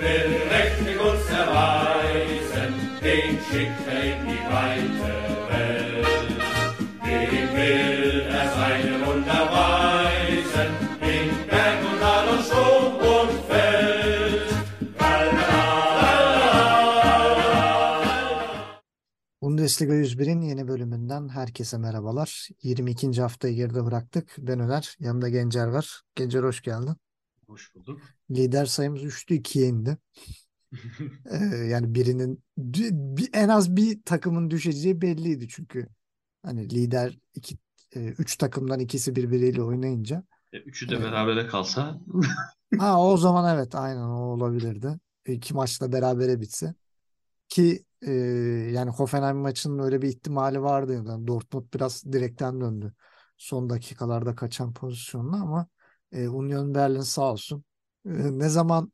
will mächtig uns erweisen, den schickt er in die weite Welt. Dem will er seine Wunder weisen, in Berg und Tal und Sturm und Feld. Bundesliga 101'in yeni bölümünden herkese merhabalar. 22. haftayı geride bıraktık. Ben Öner, yanımda Gencer var. Gencer hoş geldin. Hoş bulduk. Lider sayımız 3'tü 2'ye indi. Ee, yani birinin en az bir takımın düşeceği belliydi çünkü. Hani lider iki, e, üç takımdan ikisi birbiriyle oynayınca. E, Üçü de e, berabere kalsa ha o zaman evet aynen o olabilirdi. İki maçta berabere bitse. Ki e, yani Hoffenheim maçının öyle bir ihtimali vardı. Yani Dortmund biraz direkten döndü. Son dakikalarda kaçan pozisyonla ama e, Union Berlin sağ olsun. E, ne zaman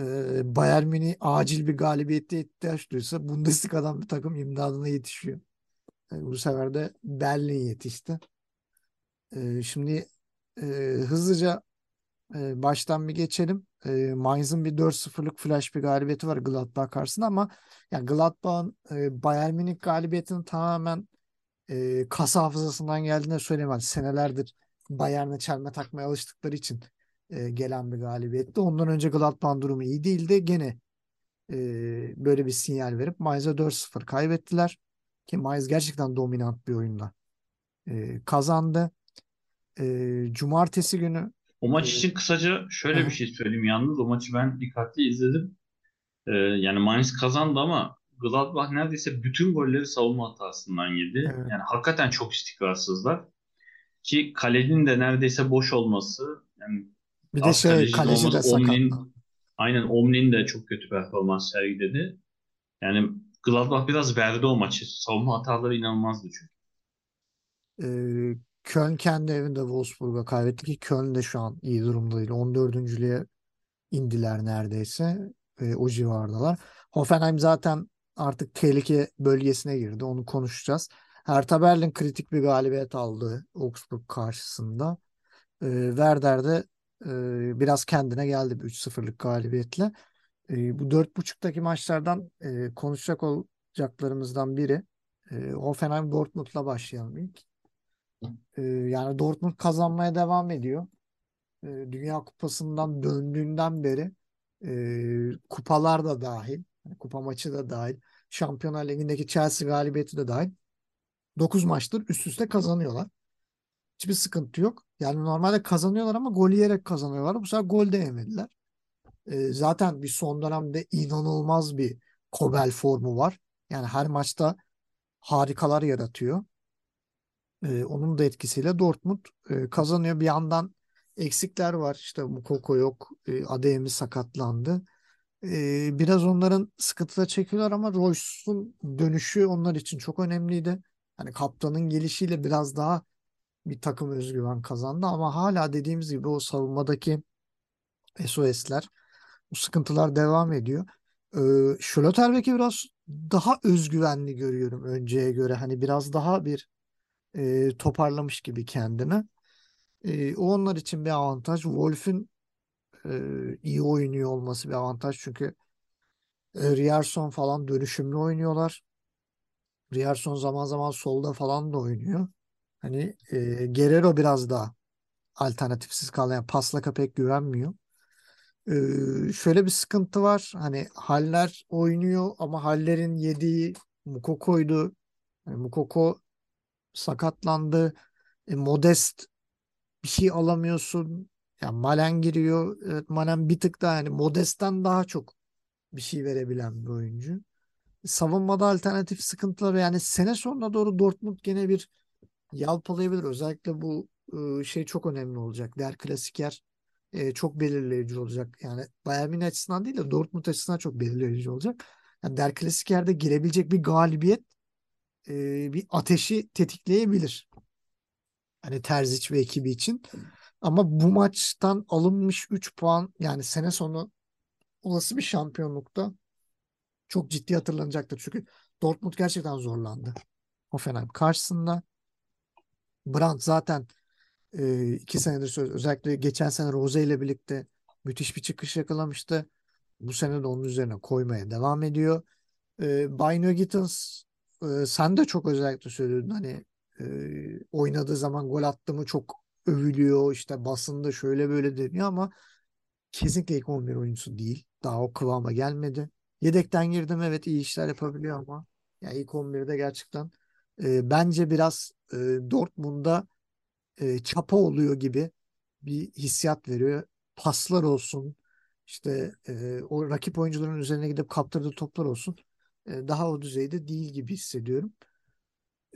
e, Bayern Münih acil bir galibiyette ihtiyaç duysa Bundesliga'dan bir takım imdadına yetişiyor. E, bu sefer de Berlin yetişti. E, şimdi hızlıca baştan bir geçelim. E, Mainz'ın bir 4-0'lık flash bir galibiyeti var Gladbach karşısında ama yani Gladbach'ın Bayern Münih galibiyetinin tamamen e, kasa hafızasından geldiğini söyleyemem. Senelerdir Bayern'e çelme takmaya alıştıkları için e, gelen bir galibiyetti. Ondan önce Gladbach'ın durumu iyi değildi. Gene e, böyle bir sinyal verip Mainz'a 4-0 kaybettiler. Ki Mainz gerçekten dominant bir oyunda e, kazandı. E, Cumartesi günü o maç e, için kısaca şöyle bir şey söyleyeyim yalnız. O maçı ben dikkatli izledim. E, yani Mainz kazandı ama Gladbach neredeyse bütün golleri savunma hatasından yedi. evet, Yani hakikaten çok istikrarsızlar. Ki kalenin de neredeyse boş olması, yani bir de az şey kaleci de. Omni'nin aynen Omni'nin de çok kötü performans sergiledi. Yani Gladbach biraz verdi o maçı. Savunma hataları inanılmazdı çünkü. Ee, Köln kendi evinde Wolfsburg'a kaybetti ki Köln de şu an iyi durumda değil. 14.lüğe indiler neredeyse. Ee, o civardalar. Hoffenheim zaten artık tehlike bölgesine girdi. Onu konuşacağız. Hertha Berlin kritik bir galibiyet aldı Augsburg karşısında. Ee, Werder de e, biraz kendine geldi bir 3-0'lık galibiyetle. Ee, bu 4.5'taki maçlardan e, konuşacak olacaklarımızdan biri e, Hoffenheim Dortmund'la başlayalım ilk. Ee, yani Dortmund kazanmaya devam ediyor. Ee, Dünya Kupası'ndan döndüğünden beri e, kupalar da dahil, kupa maçı da dahil, Şampiyonlar Ligi'ndeki Chelsea galibiyeti de dahil 9 maçtır üst üste kazanıyorlar. Hiçbir sıkıntı yok. Yani normalde kazanıyorlar ama gol yiyerek kazanıyorlar. Bu sefer gol de yemediler. Ee, zaten bir son dönemde inanılmaz bir Kobel formu var. Yani her maçta harikalar yaratıyor. Ee, onun da etkisiyle Dortmund e, kazanıyor. Bir yandan eksikler var. İşte Mukoko yok. E, Adeyemi sakatlandı. E, biraz onların sıkıntıda çekiyorlar ama Royce'un dönüşü onlar için çok önemliydi. Hani kaptanın gelişiyle biraz daha bir takım özgüven kazandı ama hala dediğimiz gibi o savunmadaki SOS'ler, bu sıkıntılar devam ediyor. Ee, Schlotterbeck'i biraz daha özgüvenli görüyorum önceye göre. Hani biraz daha bir e, toparlamış gibi kendini. E, o onlar için bir avantaj. Wolf'ün e, iyi oynuyor olması bir avantaj. Çünkü e, Rierson falan dönüşümlü oynuyorlar. Rierson zaman zaman solda falan da oynuyor. Hani e, Guerrero biraz daha alternatifsiz kalıyor. Yani pasla pek güvenmiyor. E, şöyle bir sıkıntı var. Hani Haller oynuyor ama Haller'in yediği Mukoko'ydu. Yani Mukoko sakatlandı. E, Modest bir şey alamıyorsun. Yani Malen giriyor. Evet, Malen bir tık daha yani Modest'ten daha çok bir şey verebilen bir oyuncu. Savunmada alternatif sıkıntıları yani sene sonuna doğru Dortmund gene bir yalpalayabilir. Özellikle bu e, şey çok önemli olacak. Der Klasiker çok belirleyici olacak. Yani Bayern Münih açısından değil de Dortmund açısından çok belirleyici olacak. Yani Der Klasiker'de girebilecek bir galibiyet bir ateşi tetikleyebilir. Hani Terzic ve ekibi için. Ama bu maçtan alınmış 3 puan yani sene sonu olası bir şampiyonlukta çok ciddi hatırlanacaktır. Çünkü Dortmund gerçekten zorlandı. Hoffenheim karşısında. Brandt zaten e, iki senedir söz özellikle geçen sene Rose ile birlikte müthiş bir çıkış yakalamıştı. Bu sene de onun üzerine koymaya devam ediyor. E, Bino Gittins e, sen de çok özellikle söyledin hani e, oynadığı zaman gol attı mı çok övülüyor işte basında şöyle böyle deniyor ama kesinlikle ilk 11 oyuncusu değil. Daha o kıvama gelmedi. Yedekten girdim evet iyi işler yapabiliyor ama ya ilk 11'de gerçekten e, bence biraz e, Dortmund'da e, çapa oluyor gibi bir hissiyat veriyor. Paslar olsun işte e, o rakip oyuncuların üzerine gidip kaptırdığı toplar olsun e, daha o düzeyde değil gibi hissediyorum.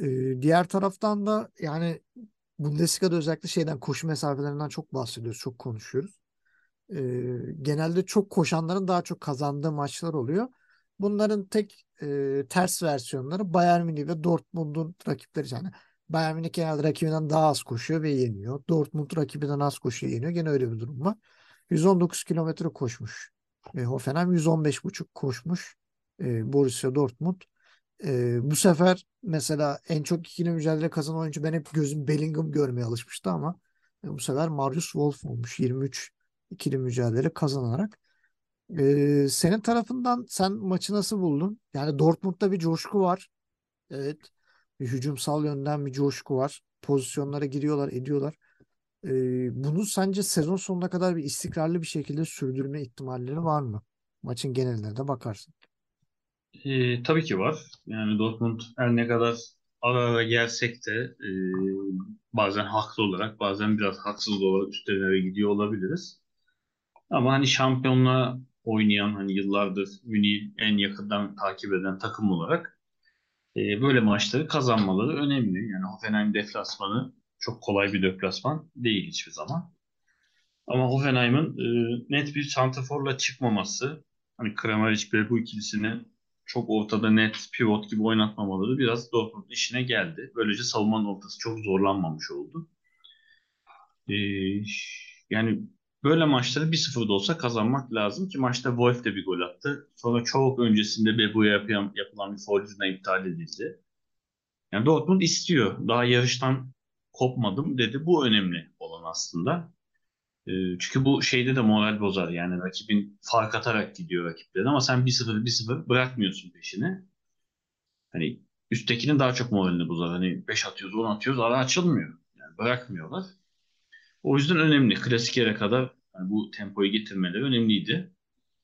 E, diğer taraftan da yani Bundesliga'da özellikle şeyden koşu mesafelerinden çok bahsediyoruz, çok konuşuyoruz. E, genelde çok koşanların daha çok kazandığı maçlar oluyor. Bunların tek e, ters versiyonları Bayern Münih ve Dortmund'un rakipleri. Yani Bayern Münih genelde rakibinden daha az koşuyor ve yeniyor. Dortmund rakibinden az koşuyor yeniyor. Gene öyle bir durum var. 119 kilometre koşmuş. E, Hoffenheim 115,5 koşmuş. E, Borussia Dortmund. E, bu sefer mesela en çok ikili mücadele kazanan oyuncu ben hep gözüm Bellingham görmeye alışmıştı ama e, bu sefer Marius Wolf olmuş. 23 ikili mücadele kazanarak. E, senin tarafından sen maçı nasıl buldun? Yani Dortmund'da bir coşku var. Evet. Bir hücumsal yönden bir coşku var. Pozisyonlara giriyorlar, ediyorlar. E, bunu sence sezon sonuna kadar bir istikrarlı bir şekilde sürdürme ihtimalleri var mı? Maçın geneline de bakarsın. E, tabii ki var. Yani Dortmund her ne kadar ara ara gelsek de e, bazen haklı olarak bazen biraz haksız olarak üstlerine gidiyor olabiliriz. Ama hani şampiyonla oynayan hani yıllardır Münih en yakından takip eden takım olarak e, böyle maçları kazanmaları önemli. Yani Hoffenheim deplasmanı çok kolay bir deplasman değil hiçbir zaman. Ama Hoffenheim'ın e, net bir santraforla çıkmaması, hani Kramaric ve bu ikilisini çok ortada net pivot gibi oynatmamaları biraz Dortmund işine geldi. Böylece savunmanın ortası çok zorlanmamış oldu. Ee, yani böyle maçları 1-0'da olsa kazanmak lazım ki maçta Wolf de bir gol attı. Sonra çok öncesinde Bebu'ya yapılan, yapılan bir foul yüzünden iptal edildi. Yani Dortmund istiyor. Daha yarıştan kopmadım dedi. Bu önemli olan aslında. E, çünkü bu şeyde de moral bozar. Yani rakibin fark atarak gidiyor rakiplerine ama sen 1-0 1-0 bırakmıyorsun peşini. Hani üsttekinin daha çok moralini bozar. Hani 5 atıyoruz 10 atıyoruz ara açılmıyor. Yani bırakmıyorlar. O yüzden önemli. Klasik yere kadar yani bu tempoyu getirmeleri önemliydi.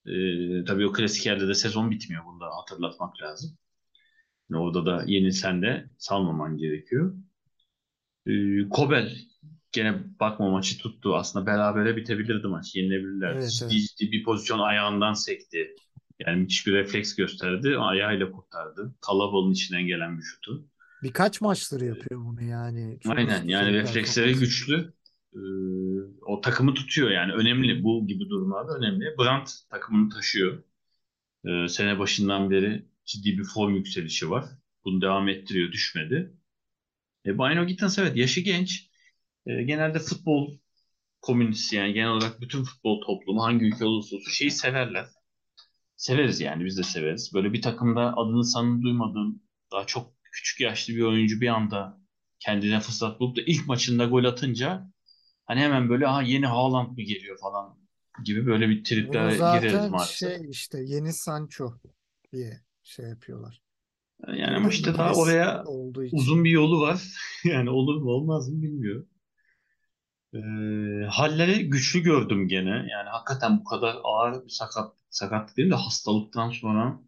Ee, tabii o klasik yerde de sezon bitmiyor. Bunu da hatırlatmak lazım. Yani orada da yenilsen de salmaman gerekiyor. Ee, Kobel gene bakma maçı tuttu. Aslında berabere bitebilirdi maç. Yenilebilirler. Evet, ciddi evet. ciddi bir pozisyon ayağından sekti. Yani müthiş bir refleks gösterdi. Ayağıyla kurtardı. Kalabalığın içinden gelen bir şutu. Birkaç maçları yapıyor bunu yani. Çok Aynen yani refleksleri performans. güçlü. Ee, o takımı tutuyor yani. Önemli. Bu gibi durumlarda önemli. Brandt takımını taşıyor. Ee, sene başından beri ciddi bir form yükselişi var. Bunu devam ettiriyor. Düşmedi. E, Bino Gittins evet yaşı genç. E, genelde futbol komünitesi yani genel olarak bütün futbol toplumu hangi ülke olursa olsun şeyi severler. Severiz yani biz de severiz. Böyle bir takımda adını sanını duymadığın daha çok küçük yaşlı bir oyuncu bir anda kendine fırsat bulup da ilk maçında gol atınca hani hemen böyle ha yeni Haaland mı geliyor falan gibi böyle bir triplere gireriz zaten maalesef. şey işte yeni Sancho diye şey yapıyorlar. Yani ama işte daha oraya uzun bir yolu var. Yani olur mu olmaz mı bilmiyorum. Ee, halleri güçlü gördüm gene. Yani hakikaten bu kadar ağır bir sakat sakat değil de hastalıktan sonra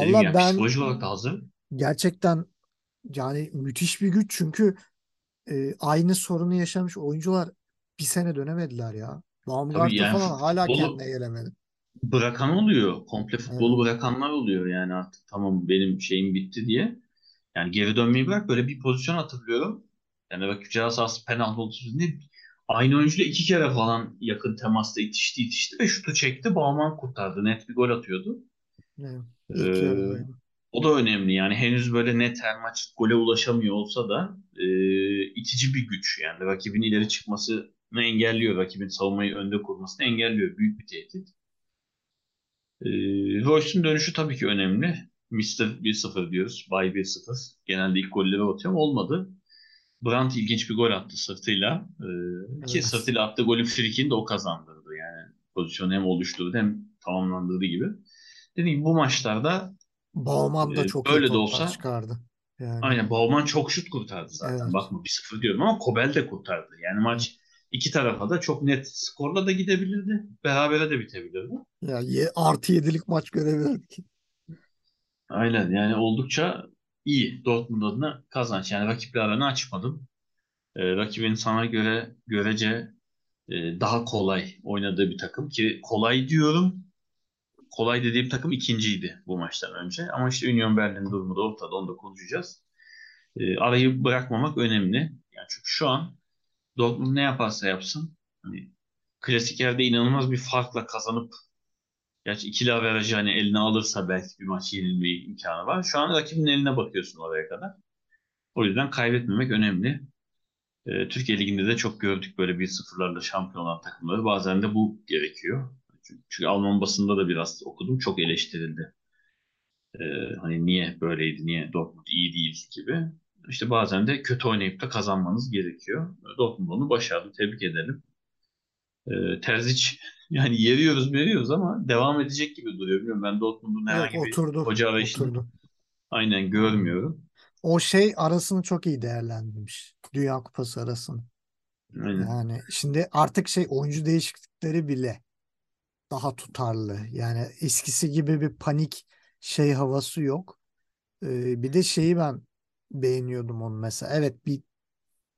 dedim Valla ya ben psikolojik olarak da hazır. gerçekten yani müthiş bir güç çünkü e, aynı sorunu yaşamış oyuncular bir sene dönemediler ya. Tabii Baumgartner yani falan hala futbolu kendine gelemedi. bırakan oluyor. Komple Evet. futbolu bırakanlar oluyor yani artık tamam benim şeyim bitti diye. Yani geri dönmeyi bırak böyle bir pozisyon hatırlıyorum. Yani rakip ceza sahası penaltı olduğunda aynı oyuncuyla iki kere falan yakın temasta itişti itişti ve şutu çekti. Bauman kurtardı. Net bir gol atıyordu. Evet. Ee, o da önemli yani henüz böyle net her maç gole ulaşamıyor olsa da e, itici bir güç yani rakibin ileri çıkmasını engelliyor rakibin savunmayı önde kurmasını engelliyor büyük bir tehdit. E, Royce'un dönüşü tabii ki önemli. Mr. 1-0 diyoruz. Bay 1-0. Genelde ilk golleri atıyor ama olmadı. Brandt ilginç bir gol attı sırtıyla. E, ki Evet. sırtıyla attığı golün frikini de o kazandırdı. Yani pozisyonu hem oluşturdu hem tamamlandığı gibi. Dediğim gibi bu maçlarda Bauman da e, çok böyle de olsa çıkardı. Yani aynen Bauman çok şut kurtardı zaten. evet. Bakma 1-0 diyorum ama Kobel de kurtardı. Yani maç iki tarafa da çok net skorla da gidebilirdi. Berabere de bitebilirdi. Ya ye, artı yedilik maç görebilirdik. Aynen yani oldukça iyi Dortmund adına kazanç. Yani rakiple aranı açmadım. Ee, rakibin sana göre görece e, daha kolay oynadığı bir takım ki kolay diyorum. Kolay dediğim takım ikinciydi bu maçtan önce. Ama işte Union Berlin durumu da ortada onu da konuşacağız. Ee, arayı bırakmamak önemli. Yani çünkü şu an Dortmund ne yaparsa yapsın hani klasik yerde inanılmaz bir farkla kazanıp Gerçi ikili averajı hani eline alırsa belki bir maç yenilme imkanı var. Şu an rakibin eline bakıyorsun oraya kadar. O yüzden kaybetmemek önemli. Ee, Türkiye Ligi'nde de çok gördük böyle bir sıfırlarla şampiyon olan takımları. Bazen de bu gerekiyor. Çünkü, çünkü Alman basında da biraz okudum. Çok eleştirildi. Ee, hani niye böyleydi, niye Dortmund iyi değil gibi. İşte bazen de kötü oynayıp da kazanmanız gerekiyor. Dortmund onu başardı. Tebrik edelim. Ee, Terzic yani yeriyoruz veriyoruz ama devam edecek gibi duruyor. Bilmiyorum ben Dortmund'un herhangi bir oturdu. hoca arayışını Oturdu. aynen görmüyorum. O şey arasını çok iyi değerlendirmiş. Dünya Kupası arasını. Aynen. Yani şimdi artık şey oyuncu değişiklikleri bile daha tutarlı. Yani eskisi gibi bir panik şey havası yok. Ee, bir de şeyi ben beğeniyordum onu mesela. Evet bir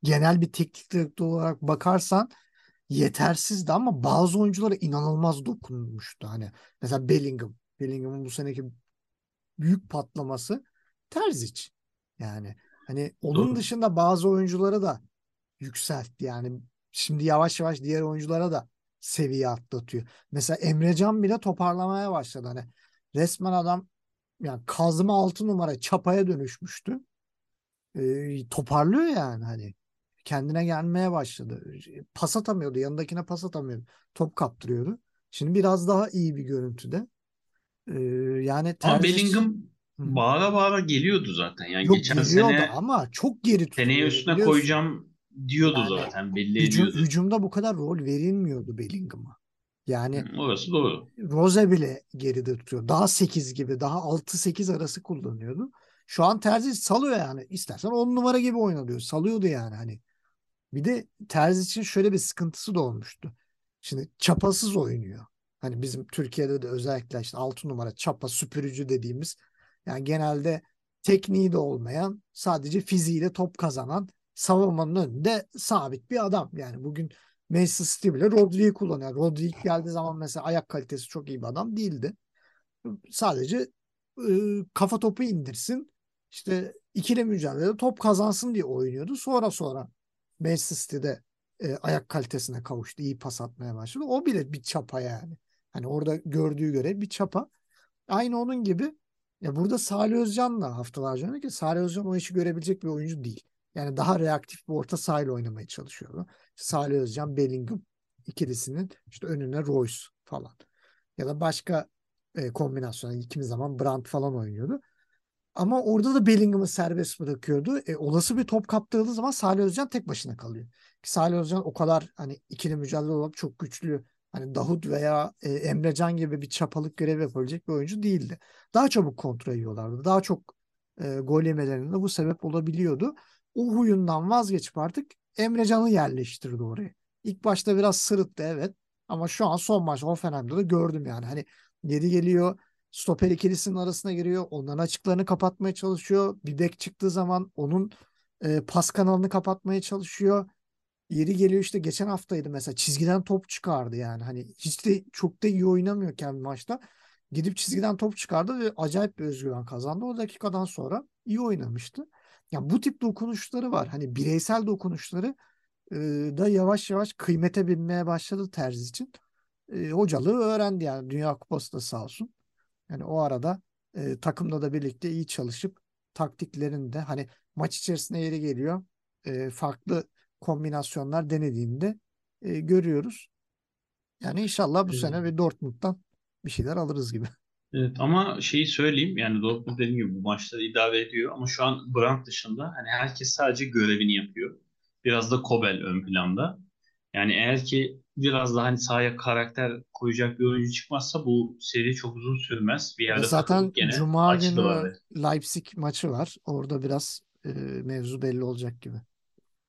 genel bir teknik direktör olarak bakarsan yetersizdi ama bazı oyunculara inanılmaz dokunmuştu. Hani mesela Bellingham. Bellingham'ın bu seneki büyük patlaması Terzic. Yani hani onun Doğru. dışında bazı oyuncuları da yükseltti. Yani şimdi yavaş yavaş diğer oyunculara da seviye atlatıyor. Mesela Emrecan bile toparlamaya başladı. Hani resmen adam yani kazma altı numara çapaya dönüşmüştü. Toparlıyor yani hani kendine gelmeye başladı. Pas atamıyordu. Yanındakine pas atamıyordu. Top kaptırıyordu. Şimdi biraz daha iyi bir görüntüde. Ee, yani Ama Terzic Bellingham bağıra bağıra geliyordu zaten. Yani yok geçen geliyordu sene ama çok geri seneye tutuluyordu üstüne biliyorsun. koyacağım diyordu Yani zaten belli hücum, ediyordu. hücumda bu kadar rol verilmiyordu Bellingham'a. Yani Hı, Orası doğru. Rose bile geride tutuyor. Daha 8 gibi, daha 6-8 arası kullanıyordu. Şu an Terzic salıyor yani. İstersen 10 numara gibi oyna diyor. Salıyordu yani hani. Bir de Terzic için şöyle bir sıkıntısı da olmuştu. Şimdi çapasız oynuyor. Hani bizim Türkiye'de de özellikle işte 6 numara çapa süpürücü dediğimiz yani genelde tekniği de olmayan sadece fiziğiyle top kazanan savunmanın önünde sabit bir adam. Yani bugün Manchester City bile Rodri'yi kullanıyor. Rodri ilk geldiği zaman mesela ayak kalitesi çok iyi bir adam değildi. Sadece e, kafa topu indirsin. İşte ikili mücadelede top kazansın diye oynuyordu. Sonra sonra Manchester City'de e, ayak kalitesine kavuştu. iyi pas atmaya başladı. O bile bir çapa yani. Hani orada gördüğü göre bir çapa. Aynı onun gibi ya burada Salih Özcan da haftalarca önce ki Salih Özcan o işi görebilecek bir oyuncu değil. Yani daha reaktif bir orta sahayla oynamaya çalışıyordu. İşte Salih Özcan, Bellingham ikilisinin işte önüne Royce falan. Ya da başka e, kombinasyon. Kimi zaman Brandt falan oynuyordu. Ama orada da Bellingham'ı serbest bırakıyordu. E, olası bir top kaptırdığı zaman Salih Özcan tek başına kalıyor. Ki Salih Özcan o kadar hani ikili mücadele olarak çok güçlü hani Davut veya e, Emrecan gibi bir çapalık görev yapabilecek bir oyuncu değildi. Daha çabuk kontra yiyorlardı. Daha çok e, gol yemelerine de bu sebep olabiliyordu. O huyundan vazgeçip artık Emrecan'ı yerleştirdi oraya. İlk başta biraz sırıttı evet. Ama şu an son maç Hoffenheim'de de gördüm yani. Hani geri geliyor stoper ikilisinin arasına giriyor. Onların açıklarını kapatmaya çalışıyor. Bir bek çıktığı zaman onun e, pas kanalını kapatmaya çalışıyor. Yeri geliyor işte geçen haftaydı mesela çizgiden top çıkardı yani. Hani hiç de çok da iyi oynamıyorken bir maçta gidip çizgiden top çıkardı ve acayip bir özgüven kazandı. O dakikadan sonra iyi oynamıştı. Yani bu tip dokunuşları var. Hani bireysel dokunuşları e, da yavaş yavaş kıymete binmeye başladı Terzi için. E, hocalığı öğrendi yani Dünya Kupası da sağ olsun. Yani o arada e, takımla da birlikte iyi çalışıp taktiklerini de hani maç içerisinde yeri geliyor e, farklı kombinasyonlar denediğinde e, görüyoruz. Yani inşallah bu Ee, sene ve Dortmund'dan bir şeyler alırız gibi. Evet ama şeyi söyleyeyim yani Dortmund dediğim gibi bu maçları idare ediyor ama şu an Brandt dışında hani herkes sadece görevini yapıyor. Biraz da Kobel ön planda. Yani eğer ki biraz daha hani sahaya karakter koyacak bir oyuncu çıkmazsa bu seri çok uzun sürmez. Bir yerde zaten gene Cuma günü Leipzig maçı var. Orada biraz e, mevzu belli olacak gibi.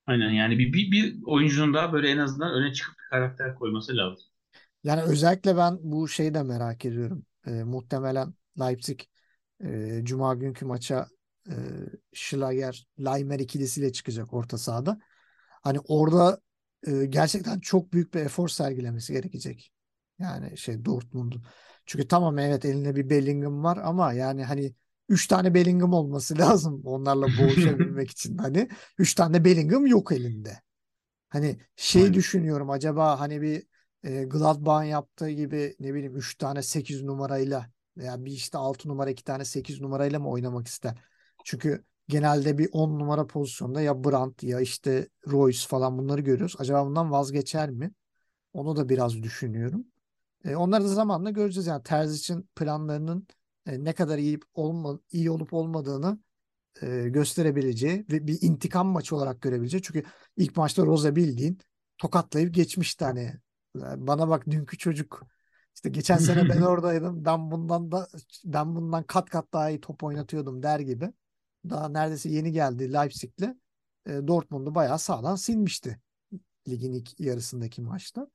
Aynen yani bir, bir, bir oyuncunun daha böyle en azından öne çıkıp bir karakter koyması lazım. Yani özellikle ben bu şeyi de merak ediyorum. E, muhtemelen Leipzig e, Cuma günkü maça e, Schlager, Laimer ikilisiyle çıkacak orta sahada. Hani orada e, gerçekten çok büyük bir efor sergilemesi gerekecek. Yani şey Dortmund'un. Çünkü tamam evet elinde bir Bellingham var ama yani hani üç tane Bellingham olması lazım onlarla boğuşabilmek için. Hani üç tane Bellingham yok elinde. Hani şey Aynen. düşünüyorum acaba hani bir e, Gladbach'ın yaptığı gibi ne bileyim 3 tane 8 numarayla veya bir işte 6 numara 2 tane 8 numarayla mı oynamak ister? Çünkü genelde bir 10 numara pozisyonda ya Brandt ya işte Royce falan bunları görüyoruz. Acaba bundan vazgeçer mi? Onu da biraz düşünüyorum. E, onları da zamanla göreceğiz. Yani Terzic'in planlarının e, ne kadar iyi, olma, iyi olup olmadığını e, gösterebileceği ve bir intikam maçı olarak görebileceği. Çünkü ilk maçta Roza bildiğin tokatlayıp geçmişti hani. Bana bak dünkü çocuk işte geçen sene ben oradaydım. Ben bundan da ben bundan kat kat daha iyi top oynatıyordum der gibi. Daha neredeyse yeni geldi Leipzig'le. E, Dortmund'u bayağı sağdan silmişti ligin ilk yarısındaki maçta.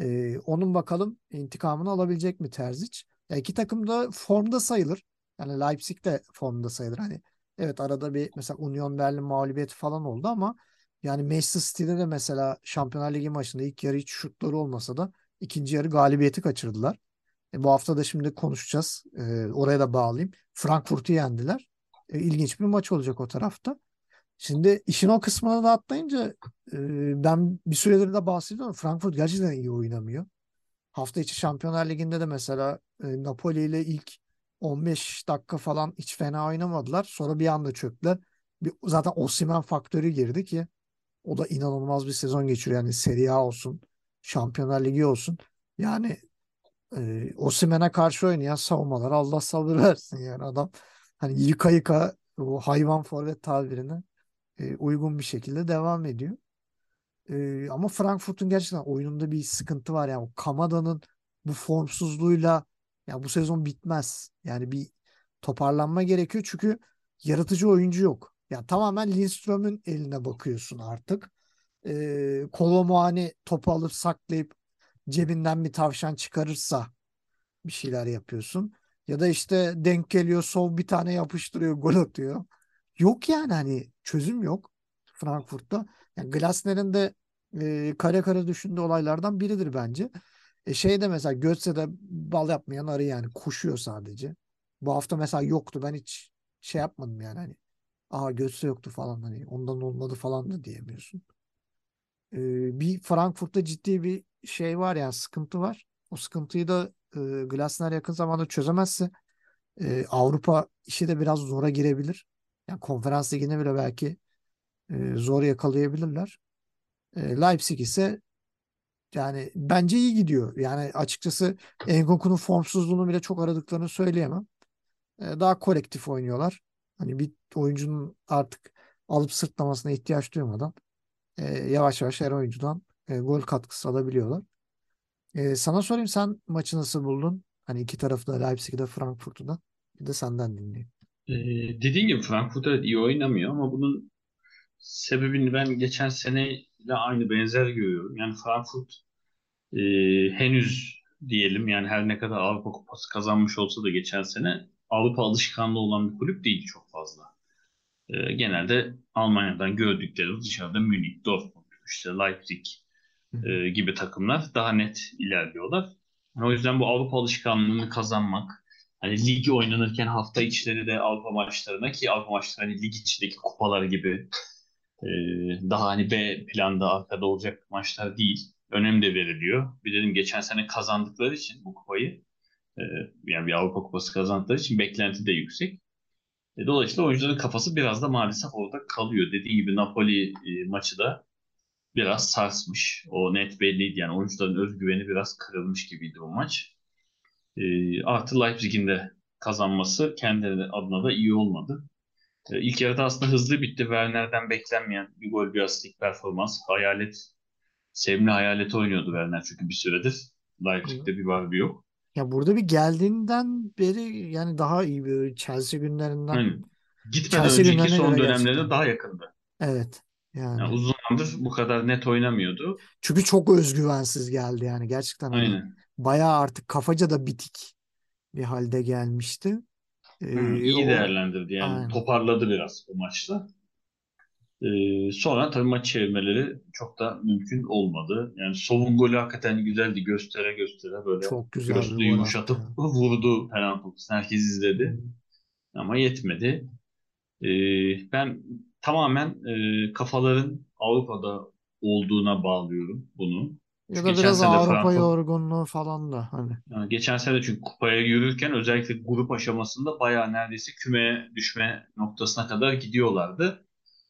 E, onun bakalım intikamını alabilecek mi Terzic? Ya iki takım da formda sayılır. Yani Leipzig de formda sayılır. Hani evet arada bir mesela Union Berlin mağlubiyeti falan oldu ama yani Manchester City'de de mesela Şampiyonlar Ligi maçında ilk yarı hiç şutları olmasa da ikinci yarı galibiyeti kaçırdılar. E, bu hafta da şimdi konuşacağız. E, oraya da bağlayayım. Frankfurt'u yendiler. E, ilginç bir maç olacak o tarafta. Şimdi işin o kısmına da atlayınca e, ben bir süredir de bahsediyorum. Frankfurt gerçekten iyi oynamıyor. Hafta içi Şampiyonlar Ligi'nde de mesela e, Napoli ile ilk 15 dakika falan hiç fena oynamadılar. Sonra bir anda çöktüler. Bir, zaten Osimhen faktörü girdi ki o da inanılmaz bir sezon geçiriyor. Yani Serie A olsun, Şampiyonlar Ligi olsun. Yani e, Osimhen'e karşı oynayan savunmalar Allah sabır versin yani adam hani yıka yıka o hayvan forvet tabirine e, uygun bir şekilde devam ediyor. E, ama Frankfurt'un gerçekten oyununda bir sıkıntı var. Yani o Kamada'nın bu formsuzluğuyla ya bu sezon bitmez. Yani bir toparlanma gerekiyor çünkü yaratıcı oyuncu yok. Yani tamamen Lindström'ün eline bakıyorsun artık. E, Kolomuani topu alıp saklayıp cebinden bir tavşan çıkarırsa bir şeyler yapıyorsun. Ya da işte denk geliyor sol bir tane yapıştırıyor gol atıyor. Yok yani hani çözüm yok Frankfurt'ta. Yani Glasner'in de e, kare kare düşündüğü olaylardan biridir bence. E şey de mesela Götze'de bal yapmayan arı yani koşuyor sadece. Bu hafta mesela yoktu. Ben hiç şey yapmadım yani hani. Aa Götze yoktu falan hani ondan olmadı falan da diyemiyorsun. E, bir Frankfurt'ta ciddi bir şey var yani sıkıntı var. O sıkıntıyı da e, Glasner yakın zamanda çözemezse e, Avrupa işi de biraz zora girebilir. Yani konferans ligine bile belki e, zor yakalayabilirler. E, Leipzig ise yani bence iyi gidiyor. Yani açıkçası Enkunku'nun formsuzluğunu bile çok aradıklarını söyleyemem. E, daha kolektif oynuyorlar. Hani bir oyuncunun artık alıp sırtlamasına ihtiyaç duymadan e, yavaş yavaş her oyuncudan e, gol katkısı alabiliyorlar. E, sana sorayım sen maçı nasıl buldun? Hani iki tarafı da Leipzig'i de Frankfurt'u. Bir de senden dinleyeyim. Ee, dediğin gibi Frankfurt evet iyi oynamıyor ama bunun sebebini ben geçen seneyle aynı benzer görüyorum. Yani Frankfurt e, henüz diyelim yani her ne kadar Avrupa Kupası kazanmış olsa da geçen sene Avrupa alışkanlığı olan bir kulüp değil çok fazla. E, genelde Almanya'dan gördükleri dışarıda Münih, Dortmund, işte Leipzig e, gibi takımlar daha net ilerliyorlar. Yani o yüzden bu Avrupa alışkanlığını kazanmak, hani ligi oynanırken hafta içleri de Avrupa maçlarına ki Avrupa maçları hani lig içindeki kupalar gibi e, daha hani B planda arkada olacak maçlar değil. Önem de veriliyor. Bir dedim geçen sene kazandıkları için bu kupayı e, yani bir Avrupa kupası kazandıkları için beklenti de yüksek. E, dolayısıyla oyuncuların kafası biraz da maalesef orada kalıyor. Dediğim gibi Napoli e, maçı da biraz sarsmış. O net belliydi yani oyuncuların özgüveni biraz kırılmış gibiydi o maç. E, artı Leipzig'in de kazanması kendileri adına da iyi olmadı. E, ilk yarıda aslında hızlı bitti. Werner'den beklenmeyen bir gol bir asistlik performans. Hayalet sevimli hayaleti oynuyordu Werner çünkü bir süredir. Leipzig'te bir var bir yok. Ya burada bir geldiğinden beri yani daha iyi bir Chelsea günlerinden Aynen. Gitmeden Chelsea önceki son göre dönemlerinde gerçekten. daha yakındı. Evet. Yani Yani uzun zamandır bu kadar net oynamıyordu. çünkü çok özgüvensiz geldi yani gerçekten hani Aynen. bayağı artık kafaca da bitik bir halde gelmişti. Hı, Ee, iyi o değerlendirdi yani aynen. toparladı biraz o maçta. Ee, sonra tabii maç çevirmeleri çok da mümkün olmadı. Yani son golü hakikaten güzeldi. Göstere göstere böyle Çok güzel göğsünü yumuşatıp attı. vurdu penaltı. Herkes Hı. izledi ama yetmedi. Ee, ben tamamen e, kafaların Avrupa'da olduğuna bağlıyorum bunu. Ya da biraz Avrupa yorgunluğu falan da hani. yani geçen sene de çünkü kupaya yürürken özellikle grup aşamasında bayağı neredeyse kümeye düşme noktasına kadar gidiyorlardı.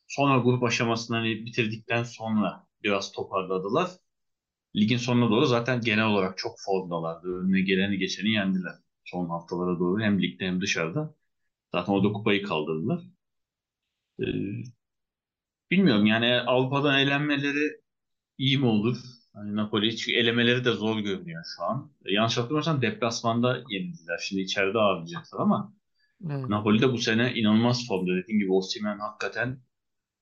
Sonra grup aşamasını hani bitirdikten sonra biraz toparladılar. Ligin sonuna doğru zaten genel olarak çok formdalardı. Önüne geleni geçeni yendiler. Son haftalara doğru hem ligde hem dışarıda. Zaten orada kupayı kaldırdılar. Ee, bilmiyorum yani Avrupa'dan elenmeleri iyi mi olur? Hani Napoli çünkü elemeleri de zor görünüyor şu an. E, yanlış hatırlamıyorsam deplasmanda yenildiler. Şimdi içeride ağırlayacaklar ama Evet. Napoli de bu sene inanılmaz formda. Dediğim gibi Osimhen hakikaten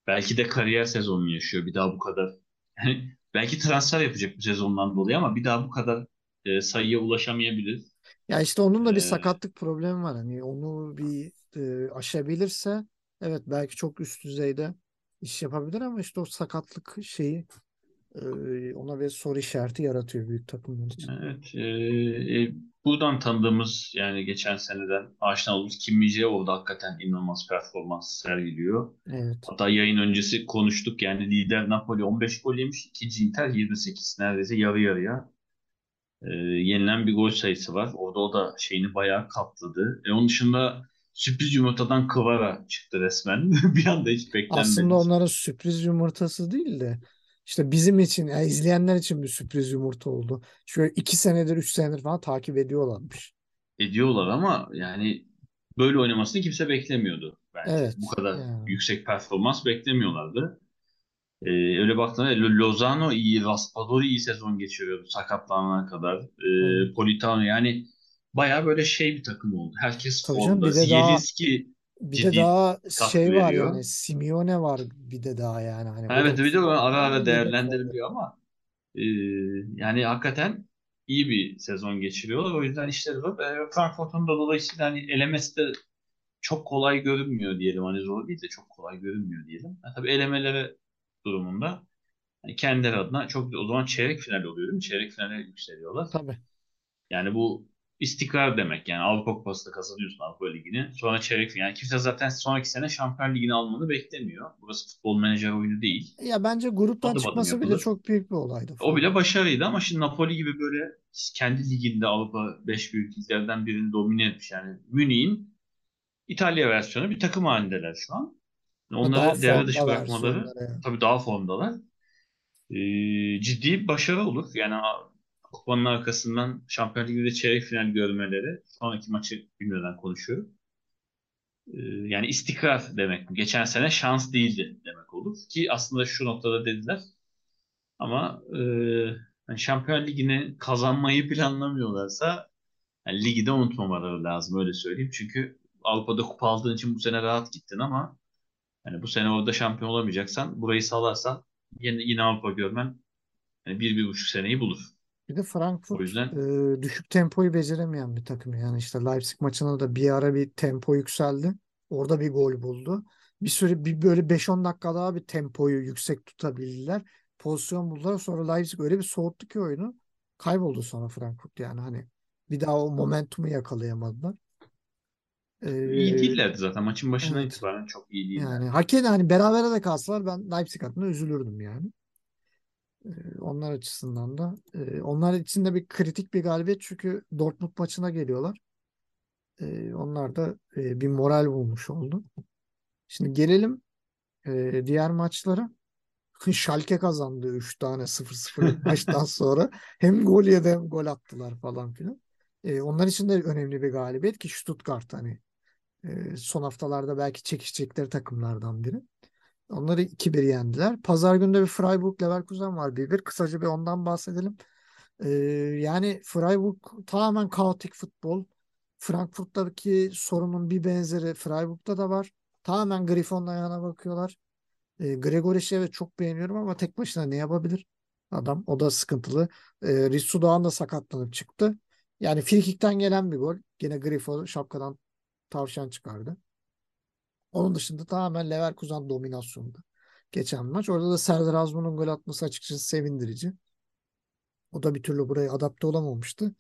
belki de kariyer sezonunu yaşıyor. Bir daha bu kadar belki transfer yapacak bu sezondan dolayı ama bir daha bu kadar e, sayıya ulaşamayabilir. Ya işte onun da bir E, sakatlık problemi var. Hani onu bir e, aşabilirse evet belki çok üst düzeyde iş yapabilir ama işte o sakatlık şeyi ona bir soru işareti yaratıyor büyük takımlar için. evet, e, e, buradan tanıdığımız yani geçen seneden aşina olduğumuz Kim min orada hakikaten inanılmaz performans sergiliyor. Evet. Hatta yayın öncesi konuştuk yani lider Napoli 15 gol yemiş, ikinci Inter 28 neredeyse yarı yarıya e, yenilen bir gol sayısı var. Orada o da şeyini bayağı katladı. E, onun dışında sürpriz yumurtadan Kvara çıktı resmen. Bir anda hiç Aslında beklenmedik. onların sürpriz yumurtası değil de işte bizim için yani izleyenler için bir sürpriz yumurta oldu. Şöyle iki senedir, üç senedir falan takip ediyorlarmış. Ediyorlar ama yani böyle oynamasını kimse beklemiyordu bence. Evet. Bu kadar Yani. yüksek performans beklemiyorlardı. E, öyle baktığında Lo- Lozano iyi, Raspadori iyi sezon geçiriyordu sakatlanana kadar. E, Evet. Politano yani bayağı böyle şey bir takım oldu. Herkes Tabii canım formda. bir de daha Zielinski bir de daha şey var veriyor. yani Simeone var bir de daha yani hani Evet bir de ara ara değerlendiriliyor ama e, yani hakikaten iyi bir sezon geçiriyorlar. O yüzden işleri zor. E, Frankfurt'un da dolayısıyla hani elemesi de çok kolay görünmüyor diyelim. Hani zor değil de çok kolay görünmüyor diyelim. Yani tabii elemeleri durumunda hani kendileri adına çok o zaman çeyrek final oluyor değil mi? Çeyrek finale yükseliyorlar. Tabii. Yani bu istikrar demek. Yani Avrupa Kupası'nda kazanıyorsun Avrupa Ligi'ni. Sonra çeyrek. Yani kimse zaten sonraki sene Şampiyon Ligi'ni almanı beklemiyor. Burası futbol menajer oyunu değil. Ya bence gruptan Adım adım çıkması bile yapılır. çok büyük bir olaydı O bile başarıydı ama şimdi Napoli gibi böyle kendi liginde Avrupa 5 büyük liglerden birini domine etmiş. Yani Münih'in İtalya versiyonu bir takım halindeler şu an. Onları devre dışı bırakmaları yani. tabii daha formdalar. Ee, ciddi bir başarı olur. Yani kupanın arkasından Şampiyon Ligi'de çeyrek final görmeleri. Sonraki maçı bilmeden konuşuyorum. Ee, yani istikrar demek. Geçen sene şans değildi demek olur. Ki aslında şu noktada dediler. Ama e, yani Şampiyon Ligi'ni kazanmayı planlamıyorlarsa yani ligi de unutmamaları lazım öyle söyleyeyim. Çünkü Avrupa'da kupa aldığın için bu sene rahat gittin ama yani bu sene orada şampiyon olamayacaksan burayı salarsan yine, yine Avrupa görmen yani bir, bir buçuk seneyi bulur. Bir de O Frankfurt yüzden e, düşük tempoyu beceremeyen bir takım yani işte Leipzig maçında da bir ara bir tempo yükseldi. Orada bir gol buldu. Bir süre bir böyle 5-10 dakika daha bir tempoyu yüksek tutabildiler. Pozisyon buldular. Sonra Leipzig öyle bir soğuttu ki oyunu. Kayboldu sonra Frankfurt yani hani bir daha o momentumu yakalayamadılar. iyi Ee, değillerdi zaten. Maçın başından evet. itibaren çok iyi değillerdi. Yani hak eden hani berabere de kalsalar ben Leipzig adına üzülürdüm yani. Ee, onlar açısından da. Ee, onlar için de bir kritik bir galibiyet çünkü Dortmund maçına geliyorlar. Ee, onlar da e, bir moral bulmuş oldu. Şimdi gelelim e, diğer maçlara. Schalke kazandı 3 tane 0-0'lık maçtan sonra. Hem gol yedi hem gol attılar falan filan. Ee, onlar için de önemli bir galibiyet ki Stuttgart hani e, son haftalarda belki çekişecekleri takımlardan biri. Onları 2-1 yendiler. Pazar günü de bir Freiburg Leverkusen var 1-1. Kısaca bir ondan bahsedelim. Ee, yani Freiburg tamamen kaotik futbol. Frankfurt'taki sorunun bir benzeri Freiburg'da da var. Tamamen Griffon'un ayağına bakıyorlar. Ee, Gregoric'i evet çok beğeniyorum ama tek başına ne yapabilir? Adam o da sıkıntılı. Ee, Rissu Doğan da sakatlanıp çıktı. Yani frikikten gelen bir gol. Gene Grifo şapkadan tavşan çıkardı. Onun dışında tamamen Leverkusen dominasyonunda geçen maç. Orada da Serdar Azmun'un gol atması açıkçası sevindirici. O da bir türlü buraya adapte olamamıştı.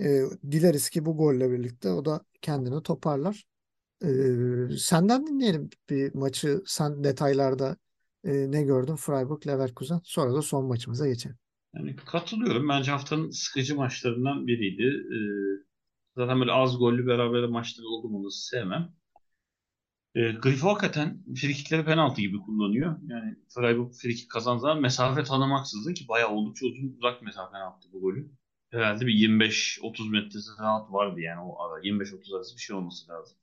Ee, dileriz ki bu golle birlikte o da kendini toparlar. Ee, senden dinleyelim bir maçı. Sen detaylarda e, ne gördün Freiburg Leverkusen? Sonra da son maçımıza geçelim. Yani katılıyorum. Bence haftanın sıkıcı maçlarından biriydi. Ee, zaten böyle az gollü beraber maçları oldu mu sevmem. E, Grifo hakikaten frikikleri penaltı gibi kullanıyor. Yani Freiburg frikik kazandığı mesafe tanımaksızın ki bayağı oldukça uzun uzak mesafe yaptı bu golü. Herhalde bir 25-30 metresi rahat vardı yani o ara. 25-30 arası bir şey olması lazım.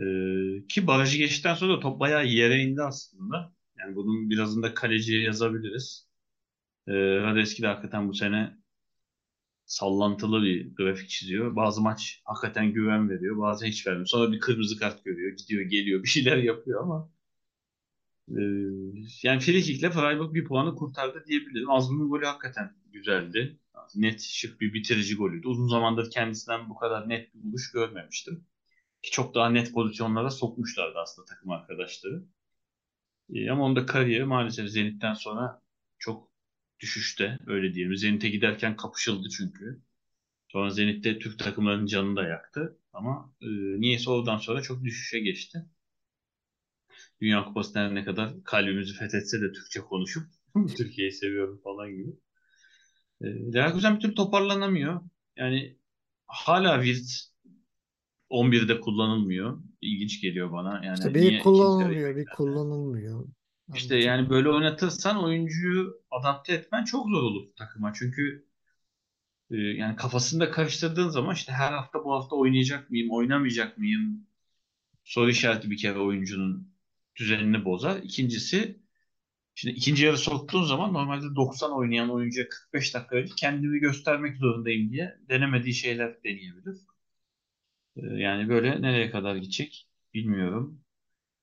E, ki barajı geçtikten sonra da top bayağı yere indi aslında. Yani bunun birazını da kaleciye yazabiliriz. E, Radeski de hakikaten bu sene sallantılı bir grafik çiziyor. Bazı maç hakikaten güven veriyor. Bazen hiç vermiyor. Sonra bir kırmızı kart görüyor. Gidiyor geliyor bir şeyler yapıyor ama e, yani Frikik'le Freiburg bir puanı kurtardı diyebilirim. Azmi'nin golü hakikaten güzeldi. Net şık bir bitirici golüydü. Uzun zamandır kendisinden bu kadar net bir buluş görmemiştim. Ki çok daha net pozisyonlara sokmuşlardı aslında takım arkadaşları. E, ama onda kariyeri maalesef Zenit'ten sonra çok düşüşte öyle diyelim. Zenit'e giderken kapışıldı çünkü. Sonra Zenit'te Türk takımlarının canını da yaktı. Ama e, niyeyse oradan sonra çok düşüşe geçti. Dünya Kupası ne kadar kalbimizi fethetse de Türkçe konuşup Türkiye'yi seviyorum falan gibi. E, Leverkusen bir türlü toparlanamıyor. Yani hala Wirt 11'de kullanılmıyor. İlginç geliyor bana. Yani işte bir kullanılmıyor, bir kullanılmıyor. İşte yani böyle oynatırsan oyuncuyu adapte etmen çok zor olur takıma. Çünkü e, yani kafasında karıştırdığın zaman işte her hafta bu hafta oynayacak mıyım, oynamayacak mıyım soru işareti bir kere oyuncunun düzenini bozar. İkincisi şimdi ikinci yarı soktuğun zaman normalde 90 oynayan oyuncuya 45 dakika önce kendimi göstermek zorundayım diye denemediği şeyler deneyebilir. E, yani böyle nereye kadar gidecek bilmiyorum.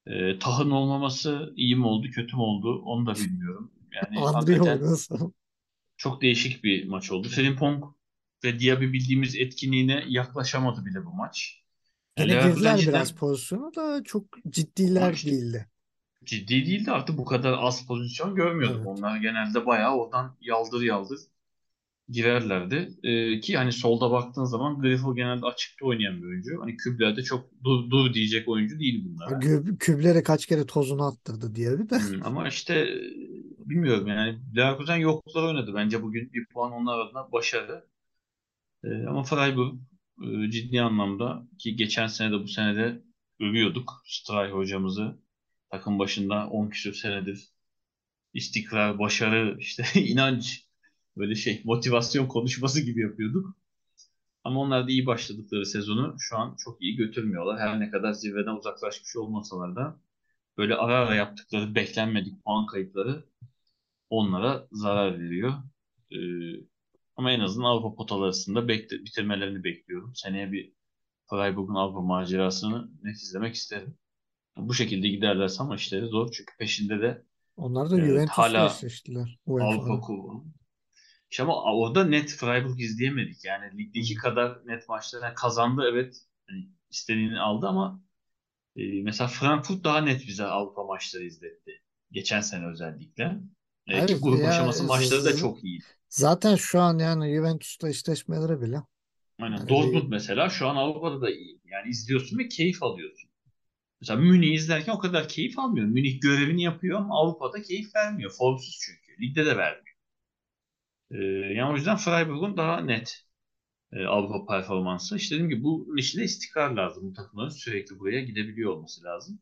E, tahın olmaması iyi mi oldu, kötü mü oldu onu da bilmiyorum. Yani hakikaten çok değişik bir maç oldu. Frimpong ve Diaby bildiğimiz etkinliğine yaklaşamadı bile bu maç. Yine yani girdiler biraz pozisyonu da çok ciddiler işte, değildi. Ciddi değildi artık bu kadar az pozisyon görmüyorduk. Evet. Onlar genelde bayağı oradan yaldır yaldır girerlerdi. Ee, ki hani solda baktığın zaman Grifo genelde açıkta oynayan bir oyuncu. Hani küblerde çok dur, dur diyecek oyuncu değil bunlar. Küblere kaç kere tozunu attırdı diye bir de. Hmm, ama işte bilmiyorum yani Leverkusen yoklar oynadı. Bence bugün bir puan onlar adına başarı. Ee, ama Freiburg e, ciddi anlamda ki geçen sene de bu sene de övüyorduk Stray hocamızı. Takım başında 10 küsur senedir istikrar, başarı, işte inanç böyle şey motivasyon konuşması gibi yapıyorduk. Ama onlar da iyi başladıkları sezonu şu an çok iyi götürmüyorlar. Her ne kadar zirveden uzaklaşmış olmasalar da böyle ara ara yaptıkları beklenmedik puan kayıpları onlara zarar veriyor. Ee, ama en azından Avrupa potaları arasında bekle, bitirmelerini bekliyorum. Seneye bir Freiburg'un Avrupa macerasını net izlemek isterim. Bu şekilde giderlerse ama işleri zor. Çünkü peşinde de onlar da evet, hala Avrupa Kubu. İşte ama orada net Freiburg izleyemedik. Yani ligdeki kadar net maçları kazandı evet. Yani istediğini aldı ama e, mesela Frankfurt daha net bize Avrupa maçları izletti. Geçen sene özellikle. Evet, ki grup ya, aşaması maçları da çok iyi. Zaten şu an yani Juventus'ta eşleşmeleri bile. Aynen. Yani Dortmund iyi. mesela şu an Avrupa'da da iyi. Yani izliyorsun ve keyif alıyorsun. Mesela Münih izlerken o kadar keyif almıyorum. Münih görevini yapıyor ama Avrupa'da keyif vermiyor. Formsuz çünkü. Ligde de vermiyor. E, yani o yüzden Freiburg'un daha net e, Avrupa performansı. İşte dediğim gibi bu işte istikrar lazım. Bu takımların sürekli buraya gidebiliyor olması lazım.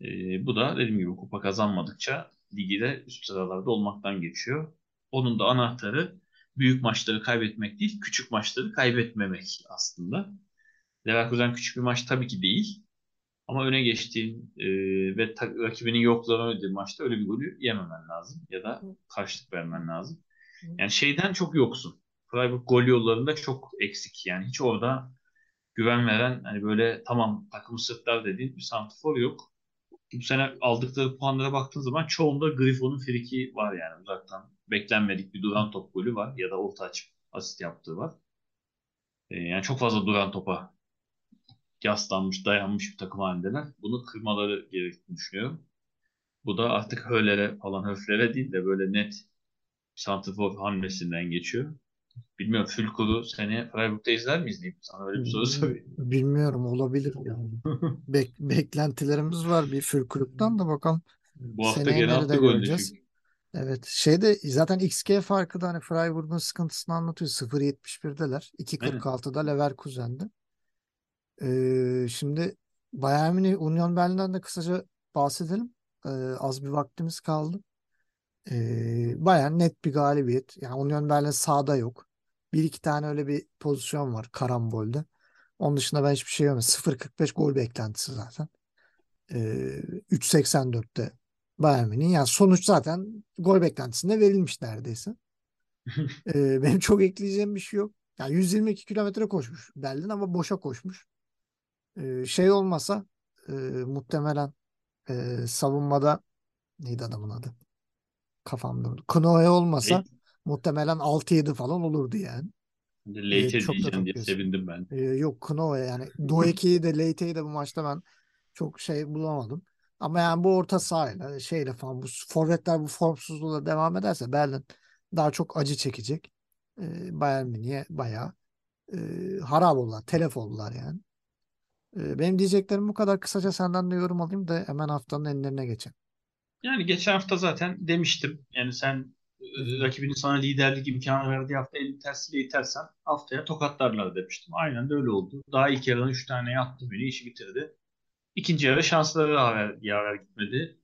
E, bu da dediğim gibi kupa kazanmadıkça ligde üst sıralarda olmaktan geçiyor. Onun da anahtarı büyük maçları kaybetmek değil, küçük maçları kaybetmemek aslında. Leverkusen küçük bir maç tabii ki değil. Ama öne geçtiğin e, ve ta- rakibinin yokluğunu ödediğin maçta öyle bir golü yememen lazım. Ya da karşılık vermen lazım. Yani şeyden çok yoksun. Freiburg gol yollarında çok eksik. Yani hiç orada güven veren hani böyle tamam takımı sırtlar dediğin bir santrfor yok. Bu sene aldıkları puanlara baktığın zaman çoğunda Griffon'un friki var yani uzaktan. Beklenmedik bir duran top golü var ya da orta açıp asist yaptığı var. E, yani çok fazla duran topa yaslanmış, dayanmış bir takım halindeler. Bunu kırmaları gerektiğini düşünüyorum. Bu da artık Höler'e falan höflere değil de böyle net santrfor hamlesinden geçiyor. Bilmiyorum Fülkur'u seneye Freiburg'da izler miyiz diyeyim. Sana öyle bir soru sorayım. Bilmiyorum olabilir yani. Bek- beklentilerimiz var bir Fülkruk'tan da bakalım. Bu hafta gene golünü göreceğiz? Evet. Şeyde zaten XG farkı da hani Freiburg'un sıkıntısını anlatıyor. 0.71'deler. Aynen. 2.46'da Leverkusen'de. Ee, şimdi Bayern Münih Union Berlin'den de kısaca bahsedelim. Ee, az bir vaktimiz kaldı. Ee, Bayern net bir galibiyet. Yani Union Berlin sahada yok. Bir iki tane öyle bir pozisyon var karambolde. Onun dışında ben hiçbir şey görmedim. 0.45 gol beklentisi zaten. Ee, 3.84'te Bayern Münih. Yani sonuç zaten gol beklentisinde verilmiş neredeyse. Ee, benim çok ekleyeceğim bir şey yok. Yani 122 kilometre koşmuş Berlin ama boşa koşmuş. Ee, şey olmasa e, muhtemelen e, savunmada neydi adamın adı? Kafamda. Knoe olmasa Late, muhtemelen 6-7 falan olurdu yani. Ee, later çok da diyeceğim diye sevindim ben. Ee, yok Knoe yani Doeki'yi de Leite'yi de bu maçta ben çok şey bulamadım. Ama yani bu orta sahayla şeyle falan bu forvetler bu formsuzluğuyla devam ederse Berlin daha çok acı çekecek. Ee, Bayern Münih'e bayağı e, harap oldular, telef oldular yani. Ee, benim diyeceklerim bu kadar. Kısaca senden de yorum alayım da hemen haftanın enlerine geçelim. Yani geçen hafta zaten demiştim. Yani sen e, rakibinin sana liderlik imkanı verdiği hafta elini tersiyle itersen haftaya tokatlarlar demiştim. Aynen de öyle oldu. Daha ilk yarıdan 3 tane attı beni işi bitirdi. İkinci yarı şansları yaver, yaver gitmedi.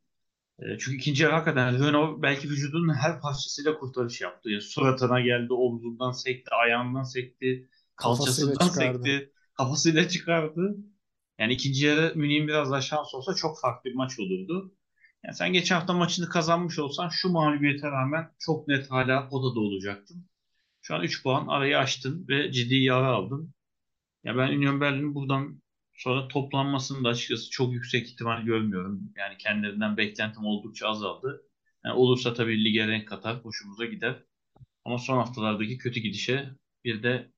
E, çünkü ikinci yarı hakikaten Renault belki vücudunun her parçasıyla kurtarış yaptı. Yani suratına geldi, omzundan sekti, ayağından sekti, kalçasından sekti, kafasıyla çıkardı. Yani ikinci yarı Münih'in biraz daha şans olsa çok farklı bir maç olurdu. Yani sen geçen hafta maçını kazanmış olsan şu mağlubiyete rağmen çok net hala potada olacaktın. Şu an 3 puan arayı açtın ve ciddi yara aldın. Ya ben Union Berlin'in buradan sonra toplanmasını da açıkçası çok yüksek ihtimal görmüyorum. Yani kendilerinden beklentim oldukça azaldı. Yani olursa tabii lige renk katar, hoşumuza gider. Ama son haftalardaki kötü gidişe bir de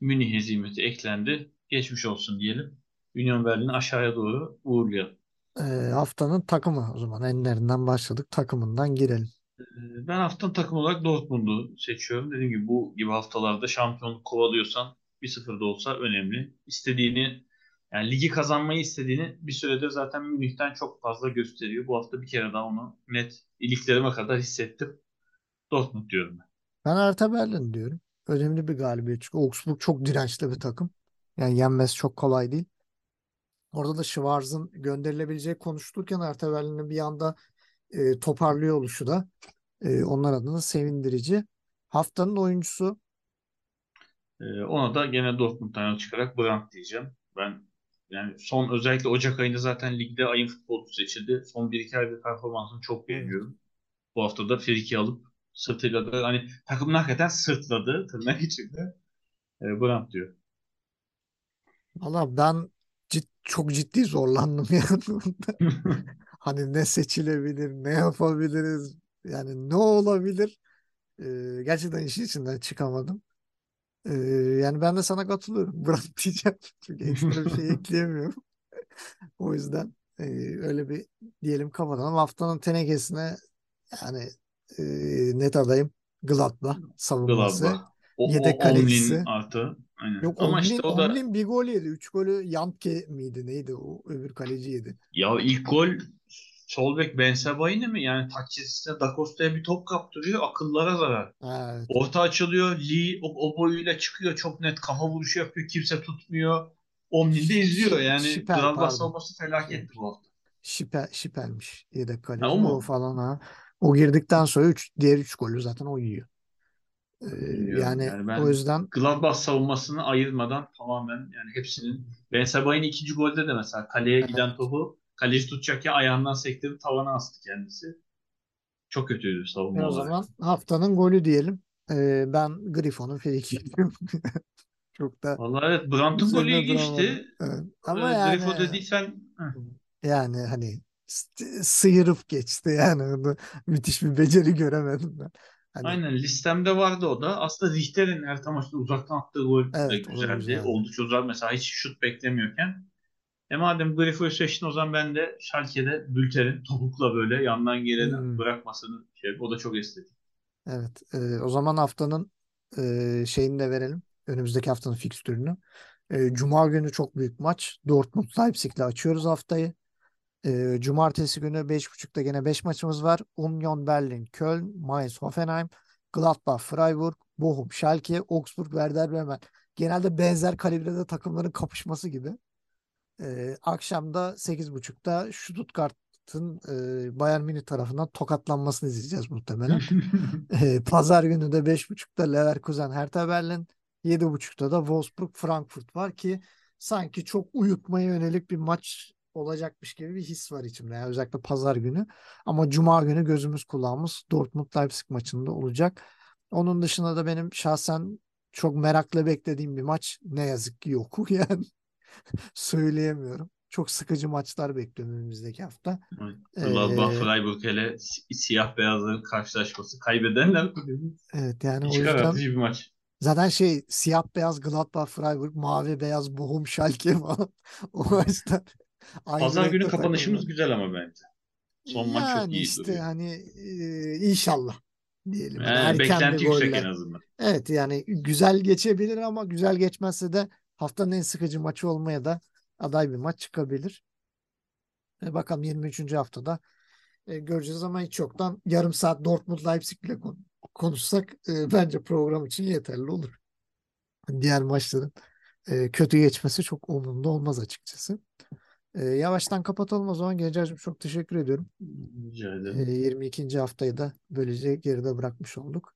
Münih hezimeti eklendi. Geçmiş olsun diyelim. Union Berlin'i aşağıya doğru uğurlayalım. Ee, haftanın takımı o zaman enlerinden başladık. Takımından girelim. Ee, Ben haftanın takım olarak Dortmund'u seçiyorum. Dediğim gibi bu gibi haftalarda şampiyonluk kovalıyorsan 1-0 da olsa önemli. İstediğini yani ligi kazanmayı istediğini bir süredir zaten Münih'ten çok fazla gösteriyor. Bu hafta bir kere daha onu net iliklerime kadar hissettim. Dortmund diyorum ben. Ben Hertha Berlin diyorum. Önemli bir galibiyet çünkü Augsburg çok dirençli bir takım. Yani yenmesi çok kolay değil. Orada da Schwarz'ın gönderilebileceği konuşulurken Hertha Berlin'in bir anda e, toparlıyor oluşu da e, onlar adına sevindirici. Haftanın oyuncusu Ee, ona da gene Dortmund'dan yola çıkarak Brandt diyeceğim. Ben yani son özellikle Ocak ayında zaten ligde ayın futbolcusu seçildi. Son 1-2 aydır performansını çok beğeniyorum. Bu hafta da friki alıp sırtıyla da hani takımın hakikaten sırtladı tırnak içinde. E, Brandt diyor. Valla ben çok ciddi zorlandım yani. Hani ne seçilebilir, ne yapabiliriz, yani ne olabilir? Ee, gerçekten işin içinden çıkamadım. Ee, yani ben de sana katılıyorum. Bırak diyeceğim. Çünkü ekstra bir şey ekleyemiyorum. O yüzden e, öyle bir diyelim kapatalım. Haftanın tenekesine yani e, net adayım Gladbach savunması. Gladbach. O, Yedek o kalecisi. Artı. Aynen. Yok Ama işte Omlin, o da Omlin bir gol yedi. Üç golü Yantke miydi neydi o öbür kaleci yedi. ya ilk gol sol bek Ben Sebaini mi? Yani taç çizgisine Da Costa'ya bir top kaptırıyor. Akıllara zarar. Evet. Orta açılıyor. Lee o, o boyuyla çıkıyor. Çok net kafa vuruşu yapıyor. Kimse tutmuyor. Omlin de izliyor. Yani pardon. savunması felaketti bu hafta. Şiper, Şiper'miş yedek kaleci. o O mu? falan ha. O girdikten sonra üç, diğer üç golü zaten o yiyor. Bilmiyorum yani, yani ben o yüzden Gladbach savunmasını ayırmadan tamamen yani hepsinin Ben Sebain'in ikinci golde de mesela kaleye Evet. giden topu kaleci tutacak ya ayağından sektirip tavana astı kendisi. Çok kötüydü savunma o olarak. zaman haftanın golü diyelim. Ee, ben Griffon'un frikikiyim. Çok da Vallahi evet Brandt'ın golü ilginçti. Evet. Ama Ee, yani Grifo dediysen yani hani sıyırıp geçti yani müthiş bir beceri göremedim ben. Hani Aynen listemde vardı o da. Aslında Richter'in her maçta uzaktan attığı gol Evet, güzeldi. güzeldi. Oldukça uzak mesela hiç şut beklemiyorken. E madem Grifo'yu seçtin o zaman ben de Schalke'de Bülter'in topukla böyle yandan geleni Hmm. bırakmasını şey o da çok estetik. evet e, o zaman haftanın e, şeyini de verelim. Önümüzdeki haftanın fikstürünü. E, Cuma günü çok büyük maç. Dortmund Leipzig'le açıyoruz haftayı. E, Cumartesi günü 5.30'da gene 5 maçımız var. Union Berlin, Köln, Mainz, Hoffenheim, Gladbach, Freiburg, Bochum, Schalke, Augsburg, Werder Bremen. Genelde benzer kalibrede takımların kapışması gibi. E, akşamda 8.30'da Stuttgart'ın e, Bayern Münih tarafından tokatlanmasını izleyeceğiz muhtemelen. E, Pazar günü de 5.30'da Leverkusen, Hertha Berlin, 7.30'da da Wolfsburg, Frankfurt var ki sanki çok uyutmaya yönelik bir maç olacakmış gibi bir his var içimde. Yani özellikle pazar günü. Ama cuma günü gözümüz kulağımız Dortmund Leipzig maçında olacak. Onun dışında da benim şahsen çok merakla beklediğim bir maç ne yazık ki yok. Yani söyleyemiyorum. Çok sıkıcı maçlar bekliyorum önümüzdeki hafta. Gladbach, Ee, Freiburg hele si- siyah beyazların karşılaşması kaybedenler evet yani o İç yüzden bir maç. Zaten şey siyah beyaz Gladbach Freiburg, mavi beyaz Bochum Schalke falan. O maçlar aynı Pazar günü renkte kapanışımız güzel ama bence. Son maç çok Yani iyi işte duruyor. hani e, inşallah diyelim. Yani Yani erken beklenti bir yüksek en azından. Evet yani güzel geçebilir ama güzel geçmezse de haftanın en sıkıcı maçı olmaya da aday bir maç çıkabilir. E, bakalım 23. haftada e, göreceğiz ama hiç yoktan yarım saat Dortmund Leipzig ile kon- konuşsak e, bence program için yeterli olur. Diğer maçların e, kötü geçmesi çok umurumda olmaz açıkçası. E, yavaştan kapatalım o zaman. Gencer'cim çok teşekkür ediyorum. Rica E, ederim. 22. haftayı da böylece geride bırakmış olduk.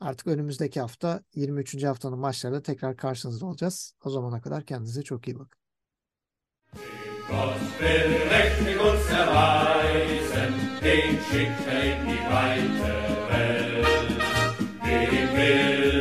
Artık önümüzdeki hafta 23. haftanın maçlarında tekrar karşınızda olacağız. O zamana kadar kendinize çok iyi bakın. Gott will mächtig uns erweisen, den schickt er in die weite Welt.